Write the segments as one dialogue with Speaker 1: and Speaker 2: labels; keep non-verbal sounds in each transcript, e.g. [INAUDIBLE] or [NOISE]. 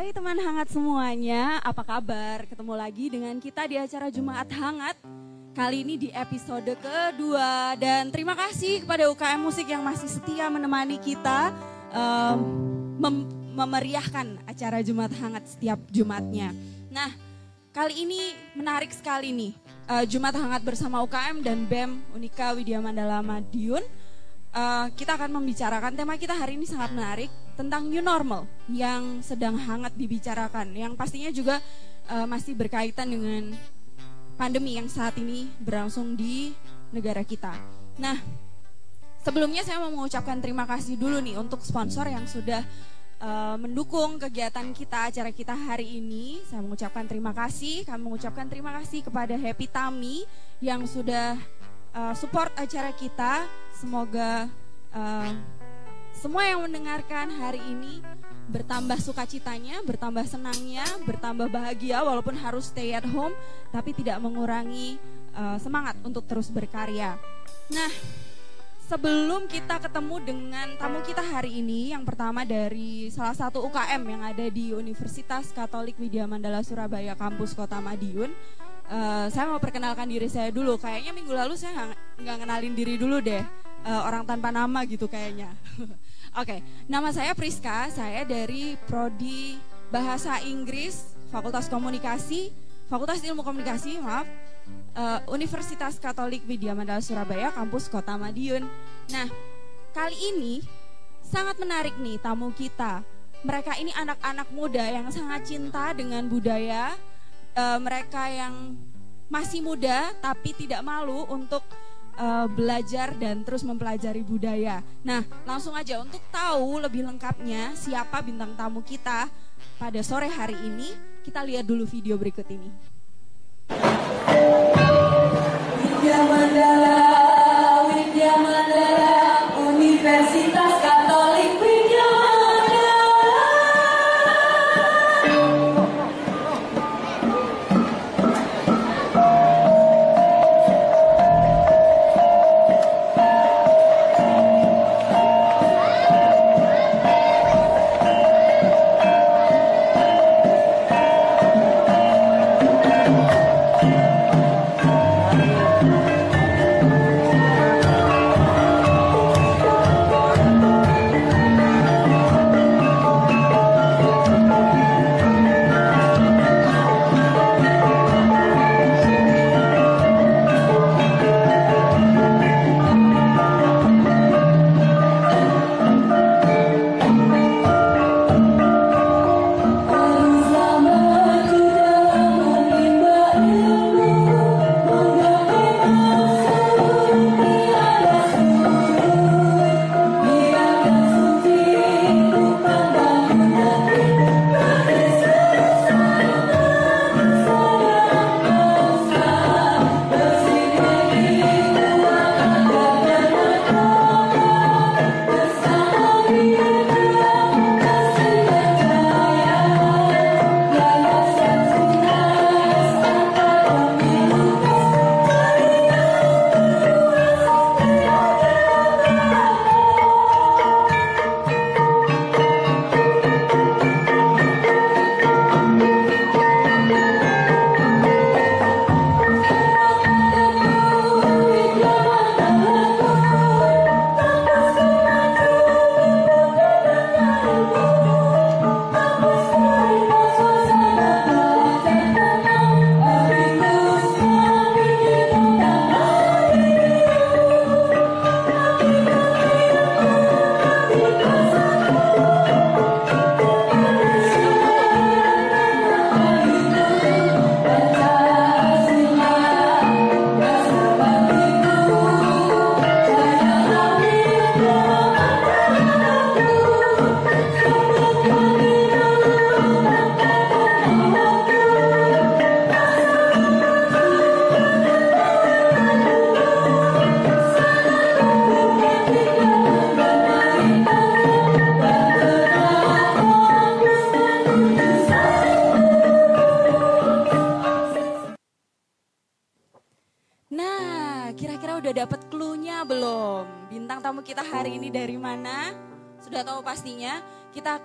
Speaker 1: Hai teman hangat semuanya, apa kabar? Ketemu lagi dengan kita di acara Jumat Hangat. Kali ini di episode kedua dan terima kasih kepada UKM Musik yang masih setia menemani kita um, mem memeriahkan acara Jumat Hangat setiap Jumatnya. Nah, kali ini menarik sekali nih. Uh, Jumat Hangat bersama UKM dan BEM Unika Widya Mandala Madiun. Uh, kita akan membicarakan tema kita hari ini sangat menarik tentang new normal yang sedang hangat dibicarakan, yang pastinya juga uh, masih berkaitan dengan pandemi yang saat ini berlangsung di negara kita. Nah, sebelumnya saya mau mengucapkan terima kasih dulu nih untuk sponsor yang sudah uh, mendukung kegiatan kita, acara kita hari ini. Saya mengucapkan terima kasih, kami mengucapkan terima kasih kepada Happy Tami yang sudah uh, support acara kita. Semoga uh, semua yang mendengarkan hari ini bertambah sukacitanya, bertambah senangnya, bertambah bahagia walaupun harus stay at home, tapi tidak mengurangi uh, semangat untuk terus berkarya. Nah, sebelum kita ketemu dengan tamu kita hari ini, yang pertama dari salah satu UKM yang ada di Universitas Katolik Widya Mandala Surabaya, kampus Kota Madiun. Uh, saya mau perkenalkan diri saya dulu. Kayaknya minggu lalu saya nggak ngenalin diri dulu deh, uh, orang tanpa nama gitu kayaknya. [LAUGHS] Oke, okay. nama saya Priska, saya dari Prodi Bahasa Inggris, Fakultas Komunikasi, Fakultas Ilmu Komunikasi, maaf, uh, Universitas Katolik Widya Mandala Surabaya, kampus Kota Madiun. Nah, kali ini sangat menarik nih tamu kita. Mereka ini anak-anak muda yang sangat cinta dengan budaya. Uh, mereka yang masih muda tapi tidak malu untuk uh, belajar dan terus mempelajari budaya. Nah, langsung aja untuk tahu lebih lengkapnya siapa bintang tamu kita pada sore hari ini, Kita lihat dulu video berikut ini.
Speaker 2: Widya Mandala, Widya Mandala,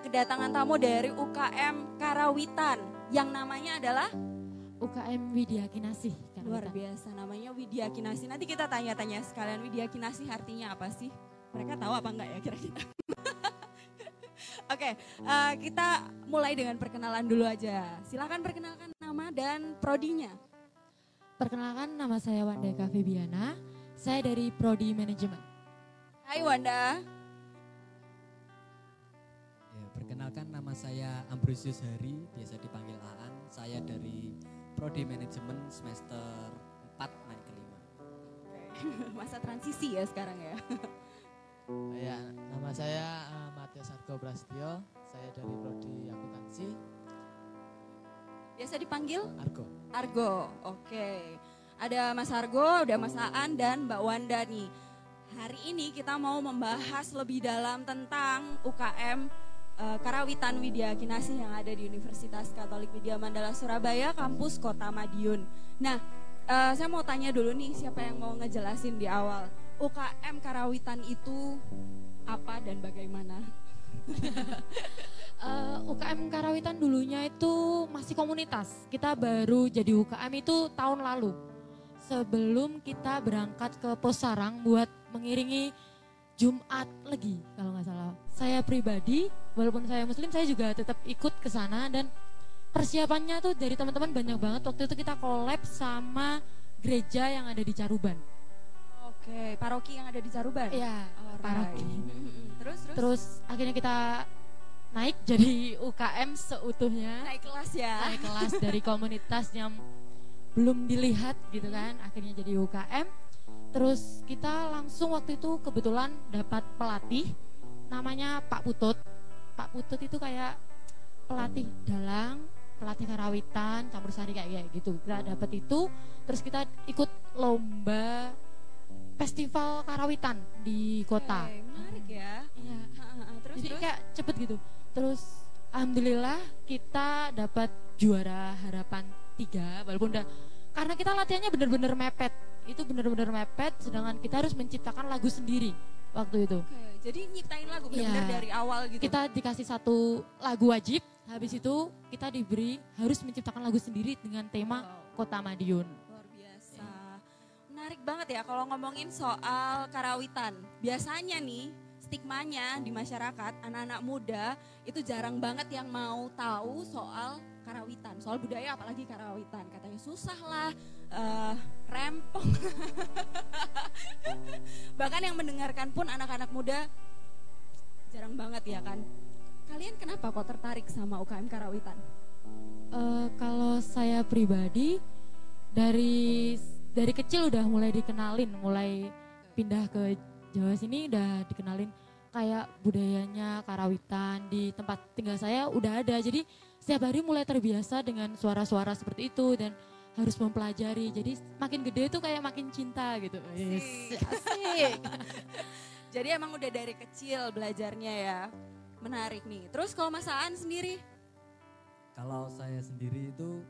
Speaker 1: kedatangan tamu dari UKM Karawitan yang namanya adalah
Speaker 3: UKM Widya. Karawitan.
Speaker 1: luar biasa namanya Widya Kinasi. Nanti kita tanya-tanya sekalian Widya Kinasi artinya apa sih? Mereka tahu apa enggak ya kira-kira? [LAUGHS] Oke, eh, kita mulai dengan perkenalan dulu aja. Silakan perkenalkan nama dan prodinya.
Speaker 3: Perkenalkan nama saya Wanda Febiana. Saya dari Prodi Manajemen.
Speaker 1: Hai Wanda.
Speaker 4: Perkenalkan nama saya Ambrosius Hari, biasa dipanggil Aan. Saya dari Prodi Manajemen semester 4 naik ke 5. [LAUGHS]
Speaker 1: Masa transisi ya sekarang ya. [LAUGHS]
Speaker 5: Ya, nama saya eh, Matias Argo Prasetyo. Saya dari prodi akuntansi
Speaker 1: Biasa dipanggil
Speaker 5: Argo.
Speaker 1: Argo. Oke. Ada Mas Argo, ada Mas Aan dan Mbak Wanda nih. Hari ini kita mau membahas lebih dalam tentang UKM eh, Karawitan Widya Kinasih yang ada di Universitas Katolik Widya Mandala Surabaya, kampus Kota Madiun. Nah, eh, saya mau tanya dulu nih siapa yang mau ngejelasin di awal. UKM Karawitan itu apa dan bagaimana? [LAUGHS]
Speaker 3: Eh, UKM Karawitan dulunya itu masih komunitas. Kita baru jadi UKM itu tahun lalu. Sebelum kita berangkat ke Pos Sarang buat mengiringi Jumat lagi kalau nggak salah. Saya pribadi, walaupun saya muslim, saya juga tetap ikut ke sana dan persiapannya tuh dari teman-teman banyak banget. Waktu itu kita collab sama gereja yang ada di Caruban.
Speaker 1: Oke, paroki yang ada di Caruban.
Speaker 3: Iya,
Speaker 1: Alright.
Speaker 3: paroki.
Speaker 1: Terus terus
Speaker 3: Terus akhirnya kita naik jadi UKM seutuhnya.
Speaker 1: naik kelas ya.
Speaker 3: Naik kelas dari komunitas yang belum dilihat gitu kan, akhirnya jadi UKM. Terus kita langsung waktu itu kebetulan dapat pelatih namanya Pak Putut. Pak Putut itu kayak pelatih dalang, pelatih karawitan campur sari kayak kayak gitu kita dapat itu terus kita ikut lomba festival karawitan di kota
Speaker 1: menarik ya.
Speaker 3: Iya.
Speaker 1: Terus
Speaker 3: jadi
Speaker 1: terus?
Speaker 3: kayak cepet gitu terus alhamdulillah kita dapat juara harapan tiga walaupun udah karena kita latihannya bener-bener mepet itu bener-bener mepet sedangkan kita harus menciptakan lagu sendiri waktu itu
Speaker 1: Oke, jadi nyiptain lagu benar-benar
Speaker 3: Iya.
Speaker 1: dari awal gitu.
Speaker 3: kita dikasih satu lagu wajib habis itu kita diberi harus menciptakan lagu sendiri dengan tema
Speaker 1: Wow.
Speaker 3: kota Madiun
Speaker 1: Luar biasa. Menarik banget ya kalau ngomongin soal karawitan. Biasanya nih stigmanya di masyarakat anak-anak muda itu jarang banget yang mau tahu soal karawitan, soal budaya apalagi karawitan. Katanya susah lah, eh, rempong. [LAUGHS] Bahkan yang mendengarkan pun anak-anak muda jarang banget ya kan. Kalian kenapa kok tertarik sama UKM karawitan?
Speaker 3: Eh, kalau saya pribadi dari dari kecil udah mulai dikenalin, mulai pindah ke Jawa sini udah dikenalin kayak budayanya karawitan di tempat tinggal saya udah ada. Jadi setiap hari mulai terbiasa dengan suara-suara seperti itu dan harus mempelajari. Jadi makin gede tuh kayak makin cinta gitu. Yes, asik. [LAUGHS]
Speaker 1: Jadi emang udah dari kecil belajarnya ya. Menarik nih. Terus kalau Mas Aan sendiri?
Speaker 4: Kalau saya sendiri itu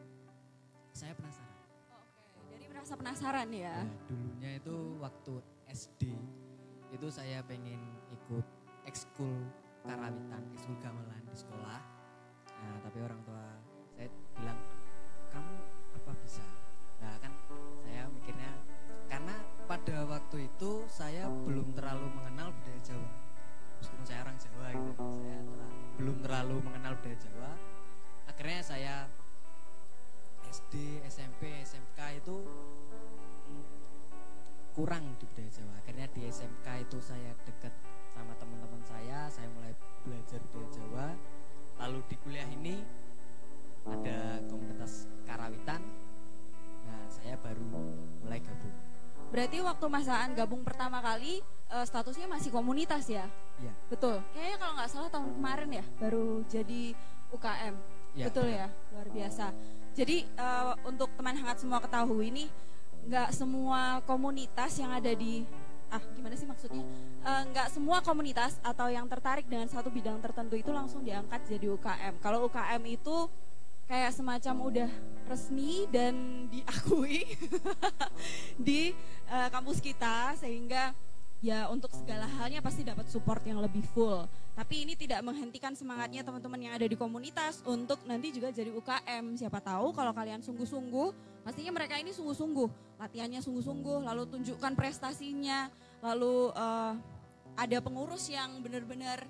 Speaker 4: saya penasaran.
Speaker 1: Oke, jadi merasa penasaran ya.
Speaker 4: Ya, dulunya itu waktu SD itu saya pengen ikut ekskul karawitan, ekskul gamelan di sekolah. Nah, tapi orang tua saya bilang kamu apa bisa? Nah, kan saya mikirnya karena pada waktu itu saya belum terlalu mengenal budaya Jawa. Meskipun saya orang Jawa gitu, saya terla- belum terlalu mengenal budaya Jawa. Akhirnya saya SD, SMP, SMK itu kurang di budaya Jawa. Akhirnya di SMK itu saya dekat sama teman-teman saya, saya mulai belajar budaya Jawa. Lalu di kuliah ini ada komunitas karawitan. Nah, saya baru mulai gabung.
Speaker 1: Berarti waktu Mas Aan gabung pertama kali eh, statusnya masih komunitas ya?
Speaker 4: Iya.
Speaker 1: Betul. Kayaknya kalau nggak salah tahun kemarin ya baru jadi UKM.
Speaker 4: Iya,
Speaker 1: Betul
Speaker 4: benar.
Speaker 1: ya, luar biasa. Jadi eh, untuk teman hangat semua ketahui nih, nggak semua komunitas yang ada di ah gimana sih maksudnya? Eh, Nggak semua komunitas atau yang tertarik dengan satu bidang tertentu itu langsung diangkat jadi UKM. Kalau UKM itu kayak semacam udah resmi dan diakui [LAUGHS] di eh, kampus kita sehingga ya untuk segala halnya pasti dapat support yang lebih full. Tapi ini tidak menghentikan semangatnya teman-teman yang ada di komunitas untuk nanti juga jadi UKM. Siapa tahu kalau kalian sungguh-sungguh, pastinya mereka ini sungguh-sungguh, latihannya sungguh-sungguh, lalu tunjukkan prestasinya, lalu eh, ada pengurus yang benar-benar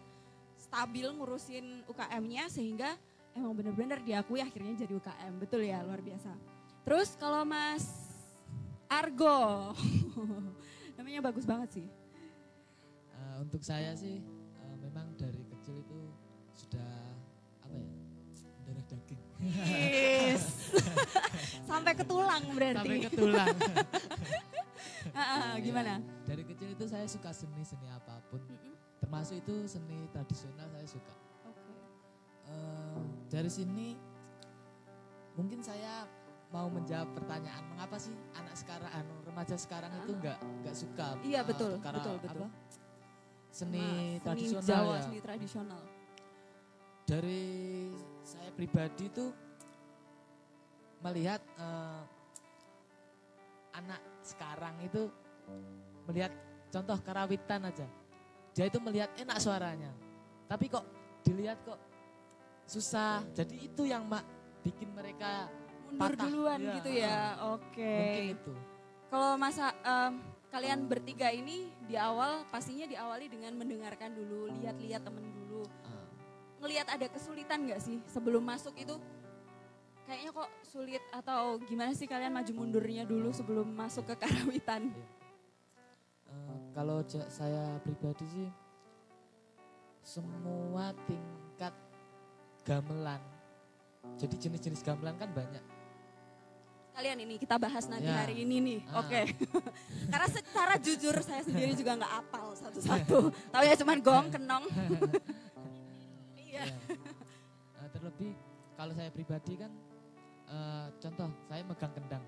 Speaker 1: stabil ngurusin UKM-nya sehingga emang benar-benar diakui akhirnya jadi UKM. Betul ya, luar biasa. Terus kalau Mas Argo, [LAUGHS] namanya bagus banget sih.
Speaker 5: Eh, untuk saya sih
Speaker 1: Yes. [LAUGHS] Sampai ke tulang berarti.
Speaker 5: sampai ke tulang. [LAUGHS]
Speaker 1: Ah, gimana?
Speaker 5: Dari kecil itu saya suka seni seni apa pun,
Speaker 1: Mm-mm.
Speaker 5: termasuk itu seni tradisional saya suka.
Speaker 1: Oke.
Speaker 5: Eh, dari sini mungkin saya mau menjawab pertanyaan mengapa sih anak sekarang anu remaja sekarang itu nggak nggak suka
Speaker 1: Iya, betul,
Speaker 5: perkara
Speaker 1: betul, betul.
Speaker 5: apa, seni
Speaker 1: Nah,
Speaker 5: tradisional
Speaker 1: Jawa,
Speaker 5: ya
Speaker 1: seni tradisional.
Speaker 5: dari saya pribadi itu melihat eh, anak sekarang itu melihat contoh karawitan aja. Dia itu melihat enak suaranya. Tapi kok dilihat kok susah. Jadi itu yang mak bikin mereka
Speaker 1: Mundur
Speaker 5: Patah,
Speaker 1: duluan
Speaker 5: iya,
Speaker 1: gitu ya. Oke.
Speaker 5: mungkin itu.
Speaker 1: Kalau masa em, kalian bertiga ini di awal pastinya diawali dengan mendengarkan dulu, lihat-lihat temen Ngelihat ada kesulitan nggak sih sebelum masuk itu? Kayaknya kok sulit atau gimana sih kalian maju mundurnya dulu sebelum masuk ke karawitan?
Speaker 5: eh, kalau ja- saya pribadi sih semua tingkat gamelan jadi jenis-jenis gamelan kan banyak
Speaker 1: Kalian ini kita bahas nanti
Speaker 5: Ya.
Speaker 1: hari ini nih.
Speaker 5: Ah.
Speaker 1: Oke. [LAUGHS] Karena secara jujur saya sendiri juga nggak apal satu-satu. [LAUGHS] Tahu ya cuman gong, kenong. [LAUGHS] Iya.
Speaker 5: Ya. Eh, terlebih kalau saya pribadi kan eh, contoh saya megang kendang.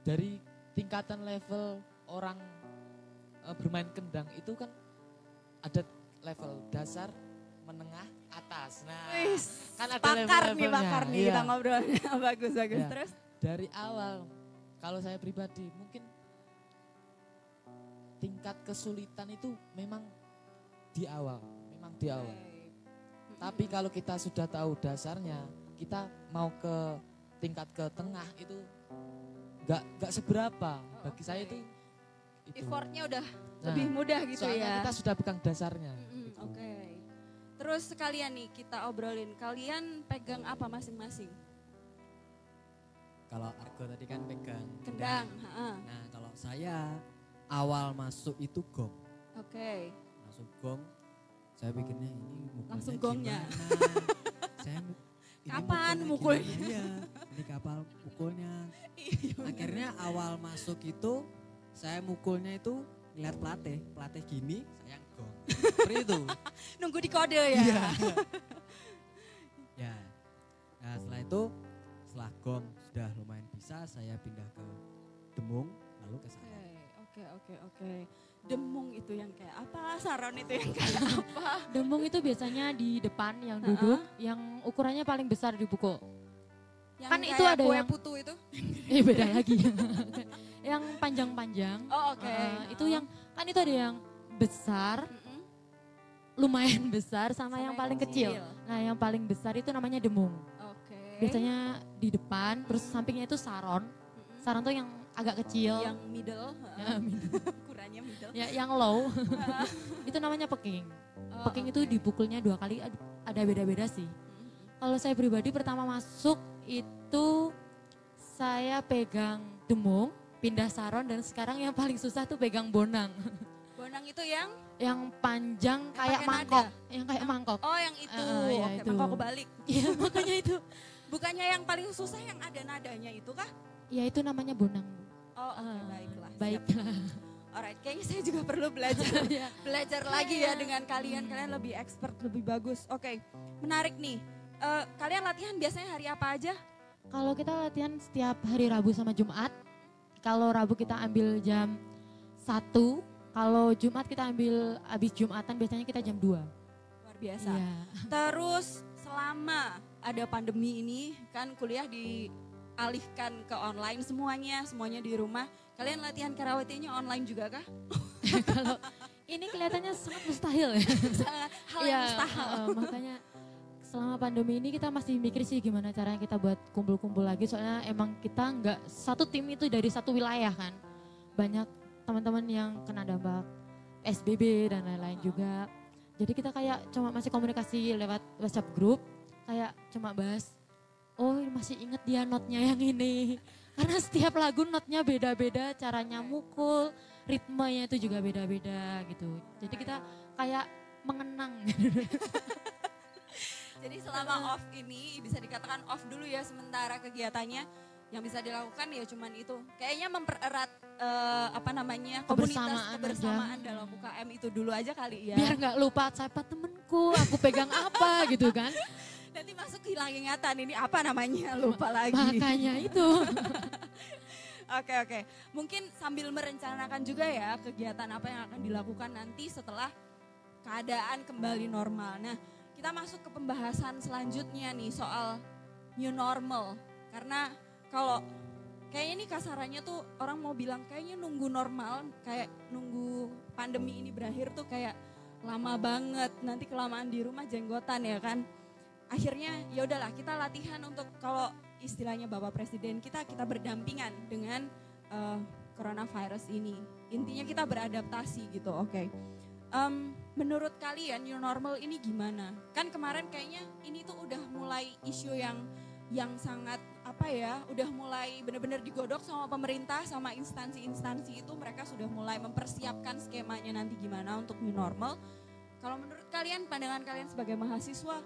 Speaker 5: Dari tingkatan level orang eh, bermain kendang itu kan ada level dasar, menengah, atas. Nah,
Speaker 1: Wis,
Speaker 5: kan ada
Speaker 1: bakar nih,
Speaker 5: level-levelnya.
Speaker 1: bakar nih
Speaker 5: Iya.
Speaker 1: kita ngobrolnya. [LAUGHS] bagus, bagus.
Speaker 5: Iya.
Speaker 1: Terus?
Speaker 5: dari awal kalau saya pribadi mungkin tingkat kesulitan itu memang di awal, memang di awal. Tapi kalau kita sudah tahu dasarnya, kita mau ke tingkat ke tengah itu nggak nggak seberapa. Bagi saya itu itu.
Speaker 1: Effortnya udah
Speaker 5: Nah,
Speaker 1: lebih mudah gitu
Speaker 5: soalnya
Speaker 1: ya.
Speaker 5: kita sudah pegang dasarnya.
Speaker 1: Mm-mm,
Speaker 5: gitu.
Speaker 1: Oke. Terus sekalian nih kita obrolin, kalian pegang apa masing-masing?
Speaker 4: Kalau Argo tadi kan pegang
Speaker 1: Kendang. ha-ha.
Speaker 4: Nah kalau saya awal masuk itu gong.
Speaker 1: Oke.
Speaker 4: Langsung gong. Saya pikirnya ini
Speaker 1: Langsung gongnya. [LAUGHS]
Speaker 4: saya
Speaker 1: Kapan
Speaker 4: mukulnya
Speaker 1: mukulnya?
Speaker 4: Iya, ini kapal mukulnya.
Speaker 1: Iya,
Speaker 4: Akhirnya awal masuk itu saya mukulnya itu ngeliat pelatih, pelatih gini, saya gong. Seperti itu. [LAUGHS]
Speaker 1: Nunggu di kode ya.
Speaker 4: Iya. ya. Nah setelah itu setelah gong sudah lumayan bisa, saya pindah ke Demung, lalu ke
Speaker 1: Oke,
Speaker 4: saya.
Speaker 1: oke, oke, oke. Demung itu yang kayak apa? Saron itu yang kayak [LAUGHS] apa?
Speaker 3: Demung itu biasanya di depan yang duduk, yang ukurannya paling besar di buku.
Speaker 1: Yang
Speaker 3: Kan itu ada
Speaker 1: kue
Speaker 3: yang-
Speaker 1: putu itu?
Speaker 3: Eh [LAUGHS] beda lagi. [LAUGHS] yang panjang-panjang.
Speaker 1: Oh oke.
Speaker 3: Uh, itu yang kan itu ada yang besar,
Speaker 1: Mm-mm.
Speaker 3: lumayan besar sama,
Speaker 1: Sama
Speaker 3: yang
Speaker 1: yang
Speaker 3: paling
Speaker 1: kecil.
Speaker 3: kecil. Nah, yang paling besar itu namanya demung.
Speaker 1: Oke.
Speaker 3: Biasanya di depan, terus sampingnya itu saron. Saron tuh yang agak kecil.
Speaker 1: yang middle,
Speaker 3: Ya, middle. Ya, yang low. [LAUGHS] [LAUGHS] itu namanya peking.
Speaker 1: Oh,
Speaker 3: Peking
Speaker 1: oke.
Speaker 3: itu dipukulnya dua kali ad- ada beda-beda sih.
Speaker 1: Mm-mm.
Speaker 3: Kalau saya pribadi pertama masuk itu saya pegang demung, pindah saron dan sekarang yang paling susah tuh pegang bonang. [LAUGHS]
Speaker 1: Bonang itu yang
Speaker 3: yang panjang kayak
Speaker 1: pakai
Speaker 3: mangkok,
Speaker 1: nada.
Speaker 3: yang kayak mangkok.
Speaker 1: oh yang itu,
Speaker 3: Ah, iya,
Speaker 1: oke,
Speaker 3: itu.
Speaker 1: mangkok kebalik.
Speaker 3: Iya, makanya itu.
Speaker 1: Bukannya yang paling susah yang ada nadanya itu kah?
Speaker 3: Ya itu namanya bonang.
Speaker 1: Oh oke
Speaker 3: Ah,
Speaker 1: baiklah. siap.
Speaker 3: Baiklah.
Speaker 1: Alright, kayaknya saya juga perlu belajar [LAUGHS]
Speaker 3: Iya.
Speaker 1: belajar lagi ya dengan kalian. Kalian lebih expert, lebih bagus. Oke, menarik nih. Eh, kalian latihan biasanya hari apa aja?
Speaker 3: Kalau kita latihan setiap hari Rabu sama Jumat. Kalau Rabu kita ambil jam 1, kalau Jumat kita ambil habis Jumatan biasanya kita jam 2.
Speaker 1: Luar biasa.
Speaker 3: Iya.
Speaker 1: Terus selama ada pandemi ini kan kuliah dialihkan ke online semuanya, semuanya di rumah. Kalian latihan karaoke-nya online juga kah? [LAUGHS]
Speaker 3: Kalau ini kelihatannya sangat mustahil ya.
Speaker 1: Sangat hal yang
Speaker 3: Iya,
Speaker 1: mustahil.
Speaker 3: uh, makanya selama pandemi ini kita masih mikir sih gimana caranya kita buat kumpul-kumpul lagi soalnya emang kita nggak satu tim itu dari satu wilayah kan banyak teman-teman yang kena dampak SBB dan lain-lain juga jadi kita kayak cuma masih komunikasi lewat WhatsApp grup kayak cuma bahas oh masih inget dia notnya yang ini karena setiap lagu notnya beda-beda caranya mukul ritmenya itu juga beda-beda gitu jadi kita kayak mengenang [LAUGHS]
Speaker 1: Jadi selama off ini bisa dikatakan off dulu ya sementara kegiatannya yang bisa dilakukan ya cuman itu. Kayaknya mempererat eh, apa namanya komunitas
Speaker 3: Kebersamaan
Speaker 1: kebersamaan
Speaker 3: aja.
Speaker 1: dalam UKM itu dulu aja kali ya.
Speaker 3: biar nggak lupa siapa temenku, aku pegang apa [LAUGHS] gitu kan.
Speaker 1: Nanti masuk hilang ingatan ini apa namanya [LAUGHS] lupa lagi.
Speaker 3: Makanya [LAUGHS] itu.
Speaker 1: Oke oke. Mungkin sambil merencanakan juga ya kegiatan apa yang akan dilakukan nanti setelah keadaan kembali normal. Nah, kita masuk ke pembahasan selanjutnya nih soal new normal. Karena kalau kayaknya ini kasarannya tuh orang mau bilang kayaknya nunggu normal, kayak nunggu pandemi ini berakhir tuh kayak lama banget. Nanti kelamaan di rumah jenggotan ya kan. Akhirnya ya udahlah kita latihan untuk kalau istilahnya Bapak Presiden kita kita berdampingan dengan eh, coronavirus ini. Intinya kita beradaptasi gitu, oke. Em, menurut kalian new normal ini gimana? Kan kemarin kayaknya ini tuh udah mulai isu yang yang sangat apa ya, udah mulai benar-benar digodok sama pemerintah sama instansi-instansi itu mereka sudah mulai mempersiapkan skemanya nanti gimana untuk new normal. Kalau menurut kalian pandangan kalian sebagai mahasiswa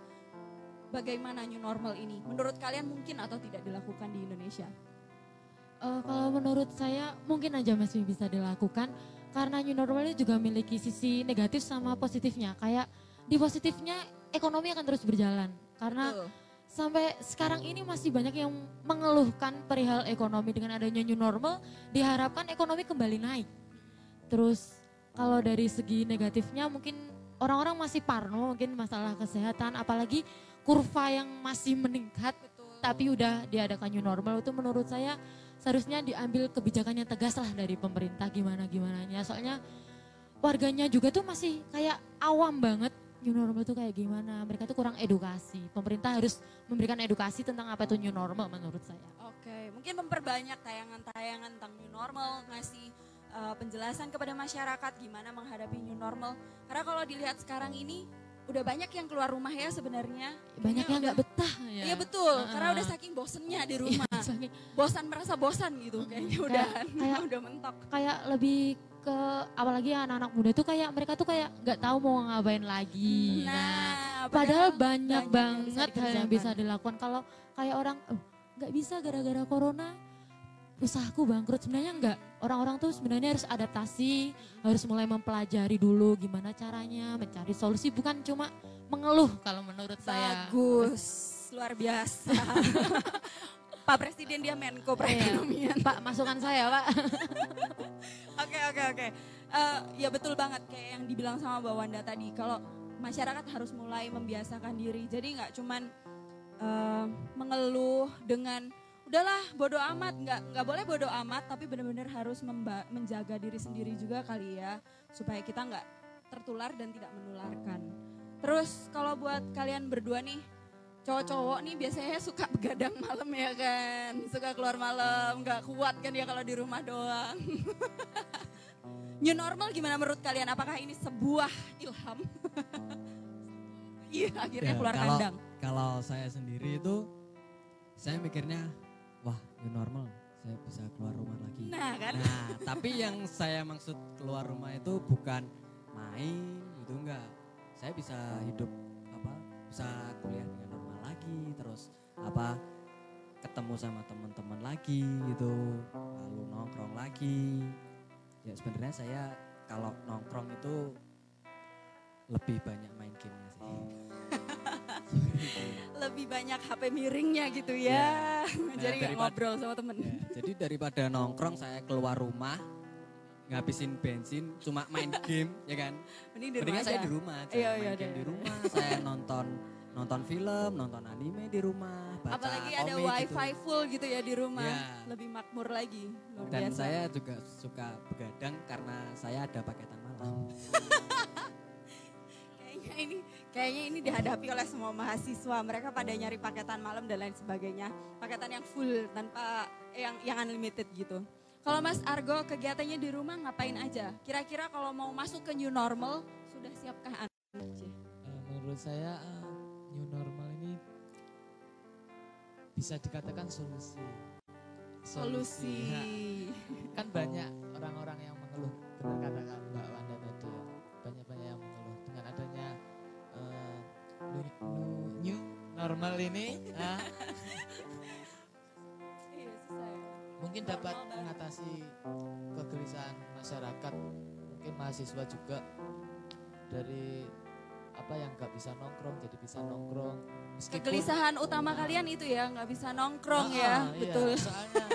Speaker 1: bagaimana new normal ini? Menurut kalian mungkin atau tidak dilakukan di Indonesia?
Speaker 3: Eh, kalau menurut saya mungkin aja masih bisa dilakukan karena new normal ini juga memiliki sisi negatif sama positifnya. Kayak di positifnya ekonomi akan terus berjalan. Karena
Speaker 1: Betul.
Speaker 3: sampai sekarang ini masih banyak yang mengeluhkan perihal ekonomi dengan adanya new normal diharapkan ekonomi kembali naik. Terus kalau dari segi negatifnya mungkin orang-orang masih parno mungkin masalah kesehatan apalagi kurva yang masih meningkat tapi udah diadakan new normal itu menurut saya seharusnya diambil kebijakan yang tegas lah dari pemerintah gimana gimananya. Soalnya warganya juga tuh masih kayak awam banget new normal itu kayak gimana. Mereka tuh kurang edukasi. Pemerintah harus memberikan edukasi tentang apa itu new normal menurut saya.
Speaker 1: Oke, mungkin memperbanyak tayangan-tayangan tentang new normal, ngasih uh, penjelasan kepada masyarakat gimana menghadapi new normal. Karena kalau dilihat sekarang ini udah banyak yang keluar rumah ya sebenarnya.
Speaker 3: banyak yang nggak betah ya
Speaker 1: Iya betul,
Speaker 3: Heeh.
Speaker 1: karena udah saking bosennya di
Speaker 3: Iya,
Speaker 1: rumah. [LAUGHS]
Speaker 3: saking-
Speaker 1: bosan merasa bosan gitu kayaknya udah [LAUGHS]
Speaker 3: kayak-
Speaker 1: udah mentok.
Speaker 3: kayak lebih ke apalagi anak-anak muda tuh kayak mereka tuh kayak nggak tahu mau ngapain lagi
Speaker 1: Nah,
Speaker 3: Padahal banyak,
Speaker 1: banyak yang
Speaker 3: banget hal yang bisa dilakukan. Kalau kayak orang "Oh, nggak bisa gara-gara corona, usahaku bangkrut. Sebenarnya enggak. Orang-orang tuh sebenarnya harus adaptasi, harus mulai mempelajari dulu gimana caranya, mencari solusi. Bukan cuma mengeluh kalau menurut saya.
Speaker 1: Bagus, luar biasa. [LAUGHS] Pak Presiden dia Menko Perekonomian.
Speaker 3: Pak, masukan saya Pak. [LAUGHS]
Speaker 1: Oke oke oke. Eh, ya betul banget kayak yang dibilang sama Mbak Wanda tadi. Kalau masyarakat harus mulai membiasakan diri. Jadi nggak cuman eh, mengeluh dengan udahlah bodoh amat. Nggak nggak boleh bodoh amat. Tapi benar-benar harus memba- menjaga diri sendiri juga kali ya supaya kita nggak tertular dan tidak menularkan. Terus kalau buat kalian berdua nih cowok-cowok nih biasanya suka begadang malam ya kan suka keluar malam nggak kuat kan ya kalau di rumah doang [LAUGHS] New normal gimana menurut kalian? Apakah ini sebuah ilham? [LAUGHS] Iya akhirnya
Speaker 4: Ya,
Speaker 1: keluar
Speaker 4: kalau,
Speaker 1: kandang.
Speaker 4: Kalau saya sendiri itu, saya mikirnya, new normal, saya bisa keluar rumah lagi.
Speaker 1: Nah kan?
Speaker 4: Nah, tapi yang saya maksud keluar rumah itu bukan main, itu enggak. Saya bisa hidup apa? Bisa kuliah dengan normal lagi, terus apa? Ketemu sama teman-teman lagi gitu, lalu nongkrong lagi. Ya sebenarnya saya kalau nongkrong itu lebih banyak main gamenya sih.
Speaker 1: Lebih banyak HP miringnya gitu ya. [LAUGHS] Jadi nggak
Speaker 4: daripada-
Speaker 1: ngobrol sama temen.
Speaker 4: Ya, jadi daripada nongkrong saya keluar rumah ngabisin bensin cuma main [LAUGHS] game ya kan.
Speaker 1: Mending di rumah
Speaker 4: saya
Speaker 1: aja.
Speaker 4: di rumah aja,
Speaker 1: Iya,
Speaker 4: main
Speaker 1: iya,
Speaker 4: game
Speaker 1: iya.
Speaker 4: di rumah, saya nonton nonton film, nonton anime di rumah, baca
Speaker 1: Apalagi ada
Speaker 4: komik
Speaker 1: wifi
Speaker 4: gitu.
Speaker 1: full gitu ya di rumah.
Speaker 4: Ya.
Speaker 1: Lebih makmur lagi. Luar
Speaker 4: Dan
Speaker 1: biasa.
Speaker 4: saya juga suka begadang karena saya ada paketan malam. [LAUGHS]
Speaker 1: Kayaknya ini kayaknya ini dihadapi oleh semua mahasiswa. Mereka pada nyari paketan malam dan lain sebagainya. Paketan yang full tanpa yang yang unlimited gitu. Kalau Mas Argo kegiatannya di rumah ngapain aja? Kira-kira kalau mau masuk ke new normal sudah siapkah Anda?
Speaker 5: Eh, menurut saya eh, new normal ini bisa dikatakan solusi.
Speaker 1: Solusi.
Speaker 5: Ya, kan banyak orang-orang yang mengeluh benar katakan Mbak normal ini ah,
Speaker 1: Iya, ya.
Speaker 5: mungkin dapat mengatasi kegelisahan masyarakat mungkin mahasiswa juga dari apa yang nggak bisa nongkrong jadi bisa nongkrong Meskipun-
Speaker 1: Kegelisahan utama kalian itu ya nggak bisa nongkrong
Speaker 5: Ah,
Speaker 1: ya,
Speaker 5: iya,
Speaker 1: betul.
Speaker 5: soalnya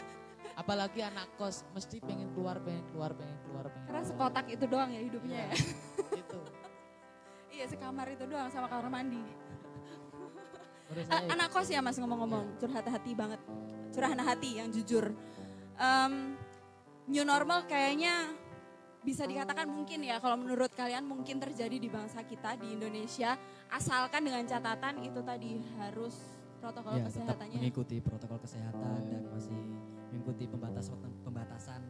Speaker 5: apalagi anak kos mesti pengen keluar pengen keluar pengen keluar pengen
Speaker 1: Karena
Speaker 5: keluar.
Speaker 1: sekotak itu doang ya hidupnya ya.
Speaker 5: itu
Speaker 1: Iya sekamar itu doang sama kamar mandi. Anak kos ya mas ngomong-ngomong. Curhat hati banget. Curahan hati yang jujur. Em, new normal kayaknya bisa dikatakan mungkin ya. Kalau menurut kalian mungkin terjadi di bangsa kita di Indonesia. Asalkan dengan catatan itu tadi harus protokol
Speaker 4: ya, tetap
Speaker 1: kesehatannya.
Speaker 4: mengikuti protokol kesehatan dan masih mengikuti pembatasan pembatasan.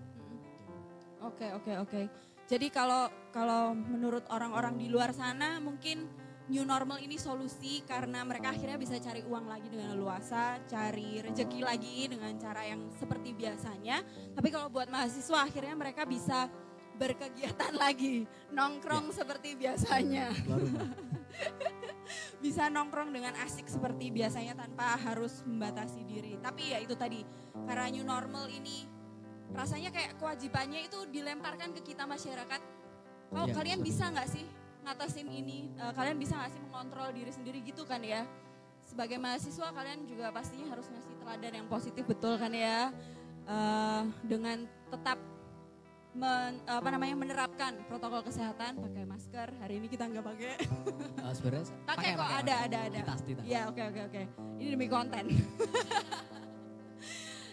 Speaker 1: Oke oke oke. Jadi kalau kalau menurut orang-orang di luar sana mungkin new normal ini solusi karena mereka akhirnya bisa cari uang lagi dengan leluasa, cari rejeki lagi dengan cara yang seperti biasanya. Tapi kalau buat mahasiswa akhirnya mereka bisa berkegiatan [LAUGHS] lagi, nongkrong seperti biasanya. [LAUGHS] Bisa nongkrong dengan asik seperti biasanya tanpa harus membatasi diri. Tapi ya itu tadi karena new normal ini rasanya kayak kewajibannya itu dilemparkan ke kita masyarakat. Kalau
Speaker 4: Iya,
Speaker 1: kalian
Speaker 4: betul.
Speaker 1: bisa nggak sih ngatasin ini? Eh, kalian bisa nggak sih mengontrol diri sendiri gitu kan ya? sebagai mahasiswa kalian juga pastinya harus ngasih teladan yang positif betul kan ya Eh, dengan tetap men- apa namanya menerapkan protokol kesehatan pakai masker hari ini kita nggak pakai
Speaker 4: Eh, sebenarnya
Speaker 1: pakai kok ada ada ada
Speaker 4: tas, tas.
Speaker 1: ya oke oke oke ini demi konten [LAUGHS]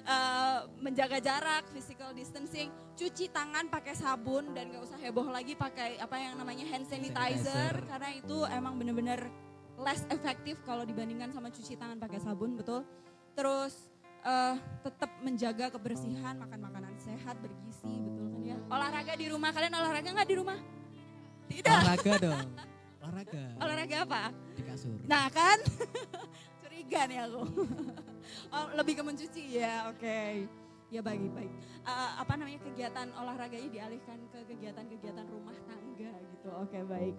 Speaker 1: Eh, menjaga jarak, physical distancing, cuci tangan pakai sabun dan gak usah heboh lagi pakai apa yang namanya hand sanitizer,
Speaker 4: Sanitizer.
Speaker 1: karena itu emang bener-bener less efektif kalau dibandingkan sama cuci tangan pakai sabun betul. Terus eh, tetap menjaga kebersihan, makan makanan sehat, bergizi, betul kan ya. Olahraga di rumah, kalian olahraga nggak di rumah? Tidak.
Speaker 4: Olahraga [LAUGHS] dong. Olahraga.
Speaker 1: Olahraga apa?
Speaker 4: Di kasur.
Speaker 1: Nah kan, [LAUGHS] curiga nih aku. [LAUGHS] oh, lebih ke mencuci ya, oke. Ya baik baik. Eh, apa namanya kegiatan olahraganya dialihkan ke kegiatan-kegiatan rumah tangga gitu. Oke baik.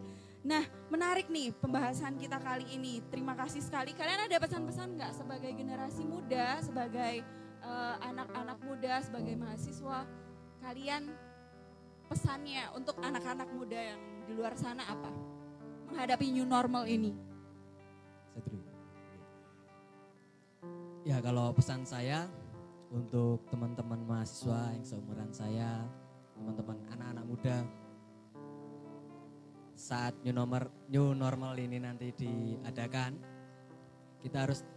Speaker 1: Nah menarik nih pembahasan kita kali ini. Terima kasih sekali. Kalian ada pesan-pesan nggak sebagai generasi muda, sebagai eh, anak-anak muda, sebagai mahasiswa? Kalian pesannya untuk anak-anak muda yang di luar sana apa? Menghadapi new normal ini.
Speaker 4: Ya kalau pesan saya untuk teman-teman mahasiswa yang seumuran saya, teman-teman anak-anak muda, saat new normal, new normal ini nanti diadakan, kita harus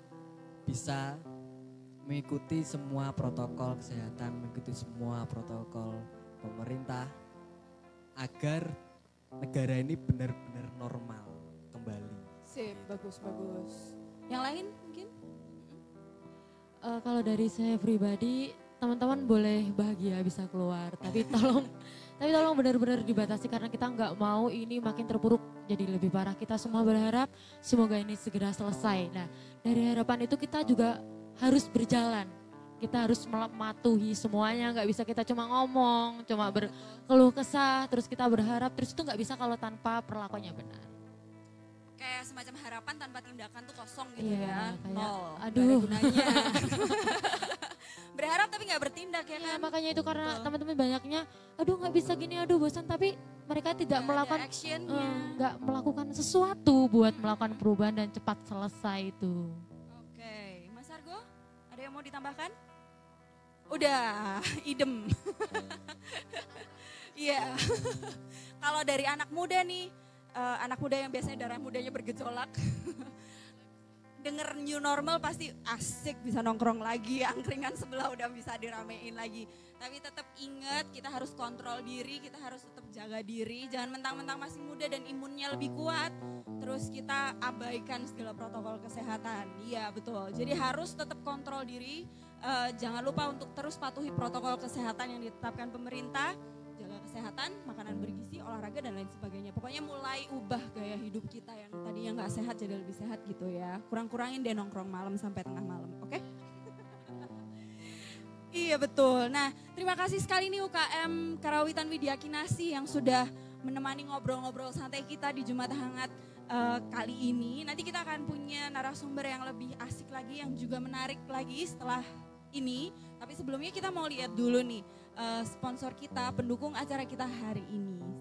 Speaker 4: bisa mengikuti semua protokol kesehatan, mengikuti semua protokol pemerintah agar negara ini benar-benar normal kembali.
Speaker 1: Sip, bagus bagus. Yang lain
Speaker 3: Eh, kalau dari saya pribadi, teman-teman boleh bahagia bisa keluar, tapi tolong tapi tolong benar-benar dibatasi karena kita nggak mau ini makin terpuruk jadi lebih parah. Kita semua berharap semoga ini segera selesai. Nah, dari harapan itu kita juga harus berjalan. Kita harus mematuhi semuanya, nggak bisa kita cuma ngomong, cuma berkeluh kesah, terus kita berharap, terus itu nggak bisa kalau tanpa perlakuannya benar.
Speaker 1: Kayak semacam harapan tanpa tindakan tuh kosong gitu
Speaker 3: Iya,
Speaker 1: ya.
Speaker 3: kayak,
Speaker 1: Nol. nggak
Speaker 3: aduh. [LAUGHS]
Speaker 1: Berharap tapi nggak bertindak ya
Speaker 3: Iya,
Speaker 1: kan?
Speaker 3: makanya itu karena teman-teman banyaknya, aduh nggak bisa gini, aduh bosan, tapi mereka tidak
Speaker 1: ada
Speaker 3: melakukan eh, nggak melakukan sesuatu buat melakukan perubahan dan cepat selesai itu.
Speaker 1: Oke, Mas Argo, ada yang mau ditambahkan? Udah, [LAUGHS] idem. Iya. [LAUGHS] Kalau dari anak muda nih, eh, anak muda yang biasanya darah mudanya bergejolak, [LAUGHS] denger new normal pasti asik bisa nongkrong lagi, angkringan sebelah udah bisa diramein lagi. Tapi tetap ingat kita harus kontrol diri, kita harus tetap jaga diri, jangan mentang-mentang masih muda dan imunnya lebih kuat, terus kita abaikan segala protokol kesehatan. Iya betul. Jadi harus tetap kontrol diri. Eh, jangan lupa untuk terus patuhi protokol kesehatan yang ditetapkan pemerintah. Kesehatan, makanan bergizi, olahraga dan lain sebagainya. Pokoknya mulai ubah gaya hidup kita yang tadinya nggak sehat jadi lebih sehat gitu ya. Kurang-kurangin deh nongkrong malam sampai tengah malam, oke? [LAUGHS] Iya betul. Nah terima kasih sekali nih UKM Karawitan Widya Kinasi yang sudah menemani ngobrol-ngobrol santai kita di Jumat Hangat eh, kali ini. Nanti kita akan punya narasumber yang lebih asik lagi yang juga menarik lagi setelah ini. Tapi sebelumnya kita mau lihat dulu nih eh, sponsor kita, pendukung acara kita hari ini.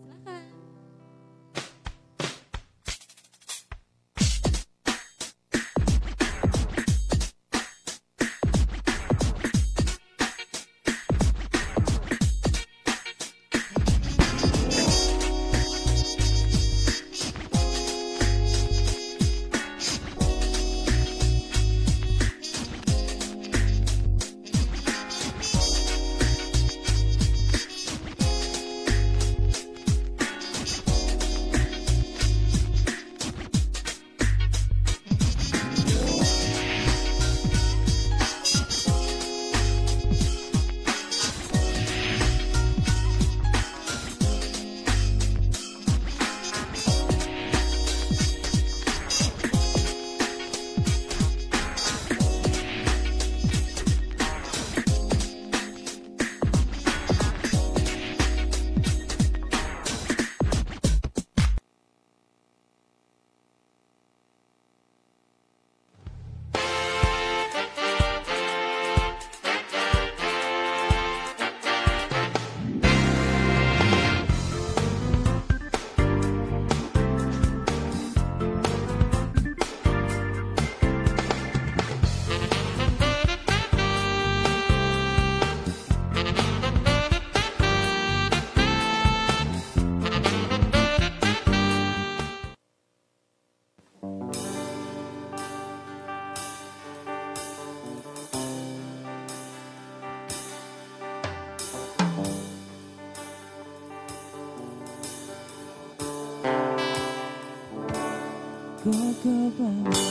Speaker 1: Silakan.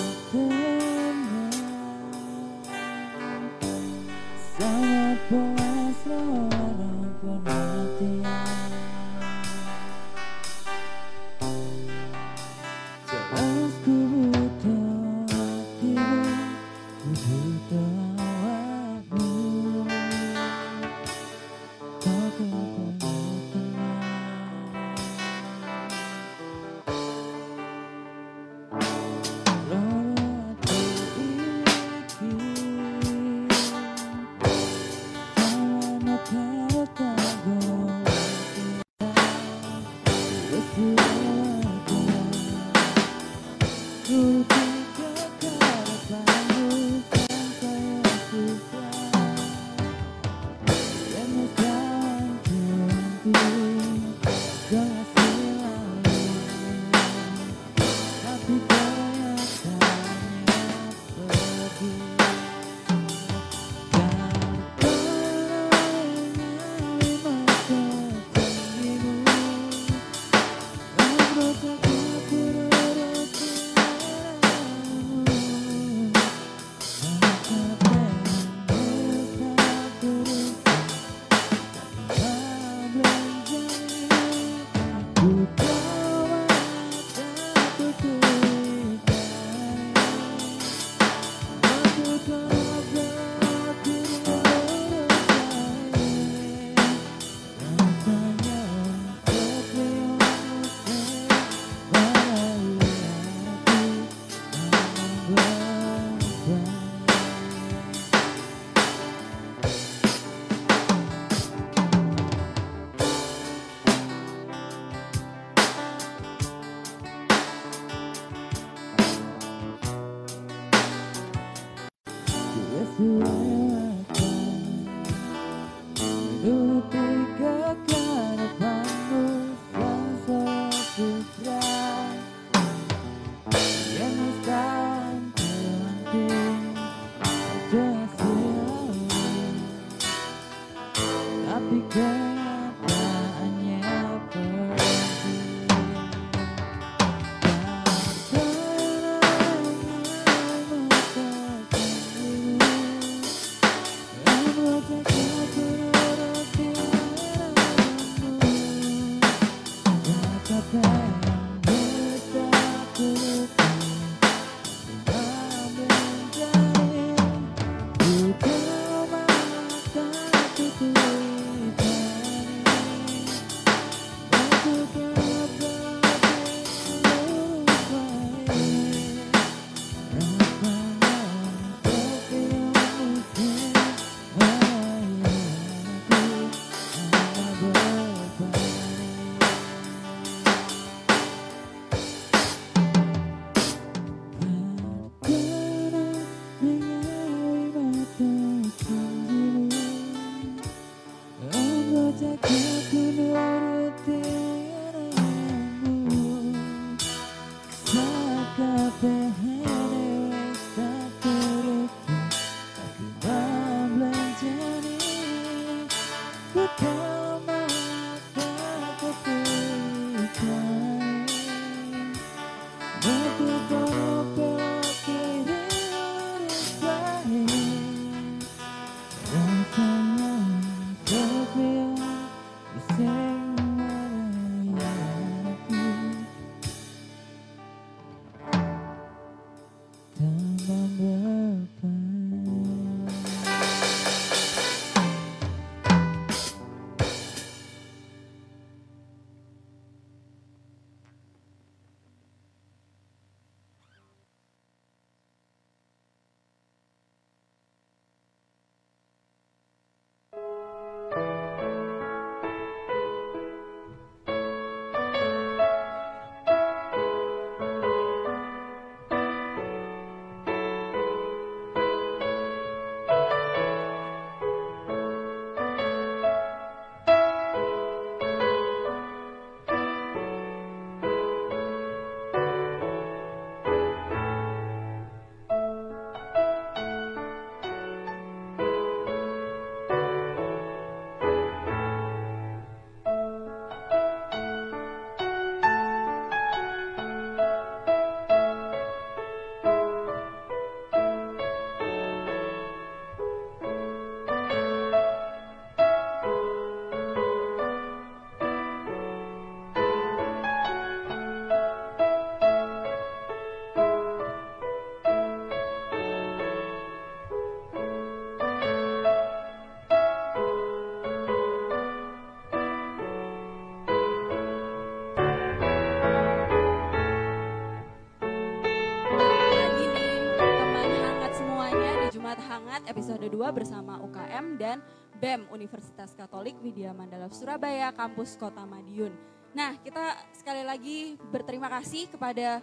Speaker 1: 2022 bersama UKM dan BEM Universitas Katolik Widya Mandala Surabaya kampus Kota Madiun. Nah, kita sekali lagi berterima kasih kepada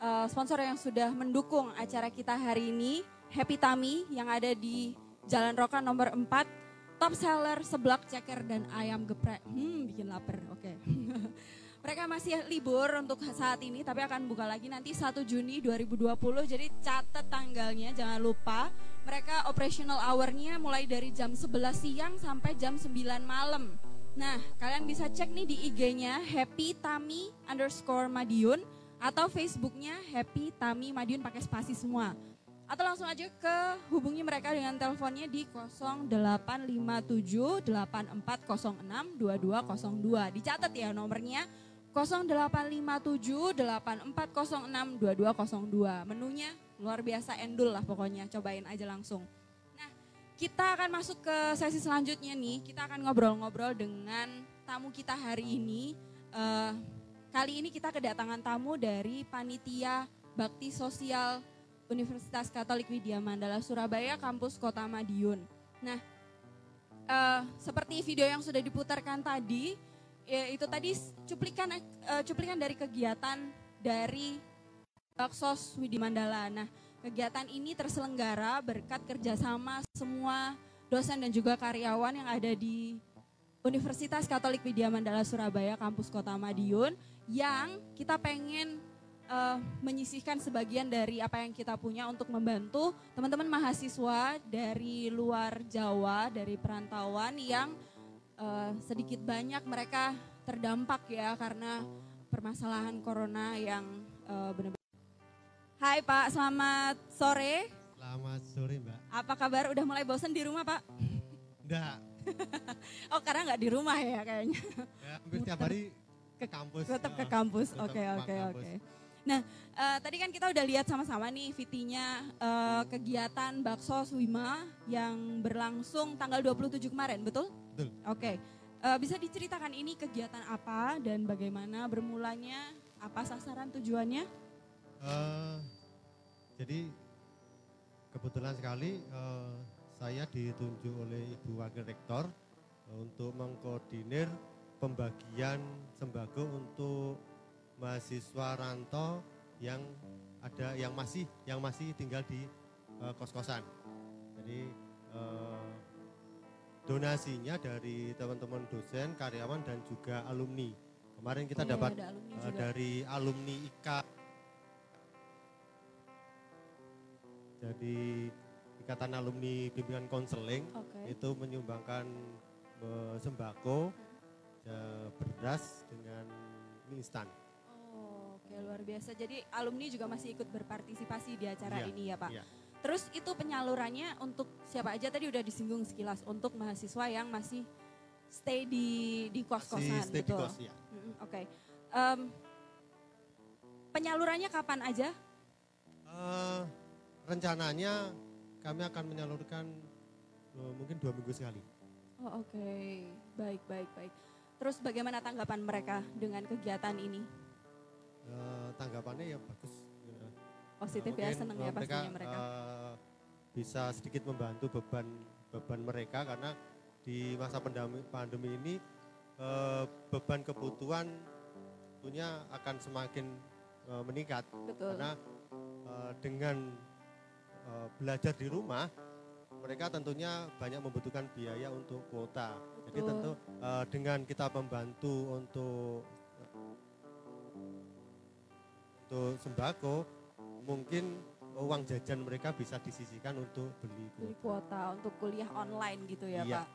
Speaker 1: uh, sponsor yang sudah mendukung acara kita hari ini, Happy Tami yang ada di Jalan Rokan nomor 4, top seller seblak ceker dan ayam geprek. Hmm, bikin lapar. Oke. Okay. [LAUGHS] Mereka masih libur untuk saat ini tapi akan buka lagi nanti 1 Juni 2020. Jadi catat tanggalnya jangan lupa. Mereka operational hour-nya mulai dari jam 11 siang sampai jam 9 malam. Nah, kalian bisa cek nih di IG-nya Happy Tami underscore Madiun atau Facebooknya Happy Tami Madiun pakai spasi semua. Atau langsung aja ke hubungi mereka dengan teleponnya di 0857 8406 2202. Dicatat ya nomornya 0857 8406 2202. Menunya luar biasa endul lah pokoknya, cobain aja langsung. Nah, kita akan masuk ke sesi selanjutnya nih. Kita akan ngobrol-ngobrol dengan tamu kita hari ini. Uh, kali ini kita kedatangan tamu dari panitia Bakti Sosial Universitas Katolik Widya Mandala Surabaya, kampus Kota Madiun. Nah, uh, seperti video yang sudah diputarkan tadi, ya itu tadi cuplikan uh, cuplikan dari kegiatan dari Baksos Widya Mandala. Nah, kegiatan ini terselenggara berkat kerjasama semua dosen dan juga karyawan yang ada di Universitas Katolik Widya Mandala Surabaya, kampus Kota Madiun, yang kita pengen uh, menyisihkan sebagian dari apa yang kita punya untuk membantu teman-teman mahasiswa dari luar Jawa, dari perantauan yang uh, sedikit banyak mereka terdampak ya karena permasalahan corona yang uh, benar-benar. Hai Pak, selamat sore.
Speaker 6: Selamat sore Mbak.
Speaker 1: Apa kabar? Udah mulai bosan di rumah Pak?
Speaker 6: Enggak. [LAUGHS]
Speaker 1: oh karena nggak di rumah ya kayaknya.
Speaker 6: Ya, hampir tiap hari ke kampus.
Speaker 1: Tetap ke
Speaker 6: Ya,
Speaker 1: kampus. Oke
Speaker 6: ke
Speaker 1: oke oke. Nah, eh, tadi kan kita udah lihat sama-sama nih VT-nya eh, kegiatan Bakso Wima yang berlangsung tanggal 27 kemarin, betul?
Speaker 6: Betul.
Speaker 1: Oke. Eh, bisa diceritakan ini kegiatan apa dan bagaimana bermulanya, apa sasaran tujuannya?
Speaker 6: Eh, jadi kebetulan sekali eh, saya ditunjuk oleh Ibu Wakil Rektor untuk mengkoordinir pembagian sembako untuk mahasiswa rantau yang ada yang masih yang masih tinggal di eh, kos-kosan. Jadi eh, donasinya dari teman-teman dosen, karyawan dan juga alumni. Kemarin kita
Speaker 1: Iya,
Speaker 6: dapat
Speaker 1: ada alumni juga.
Speaker 6: dari alumni IKA jadi Ikatan Alumni Bimbingan Konseling
Speaker 1: Oke.
Speaker 6: itu menyumbangkan eh, sembako, eh, beras dengan mie instan.
Speaker 1: Oh, oke luar biasa. Jadi alumni juga masih ikut berpartisipasi di acara
Speaker 6: Iya,
Speaker 1: ini ya, Pak.
Speaker 6: iya.
Speaker 1: Terus itu penyalurannya untuk siapa aja tadi udah disinggung sekilas untuk mahasiswa yang masih stay di di
Speaker 6: Si
Speaker 1: kos-kosan,
Speaker 6: stay di
Speaker 1: betul.
Speaker 6: kos, ya.
Speaker 1: Oke. Em, penyalurannya kapan aja?
Speaker 6: Eh, rencananya kami akan menyalurkan eh, mungkin dua minggu sekali.
Speaker 1: Oh, oke. Baik, baik, baik. Terus bagaimana tanggapan mereka dengan kegiatan ini?
Speaker 6: Eh, tanggapannya ya bagus.
Speaker 1: Positif ya, seneng
Speaker 6: eh,
Speaker 1: ya pastinya mereka.
Speaker 6: eh, bisa sedikit membantu beban beban mereka karena di masa pandemi, pandemi ini eh, beban kebutuhan tentunya akan semakin eh, meningkat
Speaker 1: Betul.
Speaker 6: karena eh, dengan eh, belajar di rumah mereka tentunya banyak membutuhkan biaya untuk kuota. Jadi
Speaker 1: Betul.
Speaker 6: tentu eh, dengan kita membantu untuk untuk sembako mungkin uang jajan mereka bisa disisihkan untuk beli
Speaker 1: beli
Speaker 6: kuota.
Speaker 1: kuota untuk kuliah online gitu ya
Speaker 6: Iya.
Speaker 1: Pak.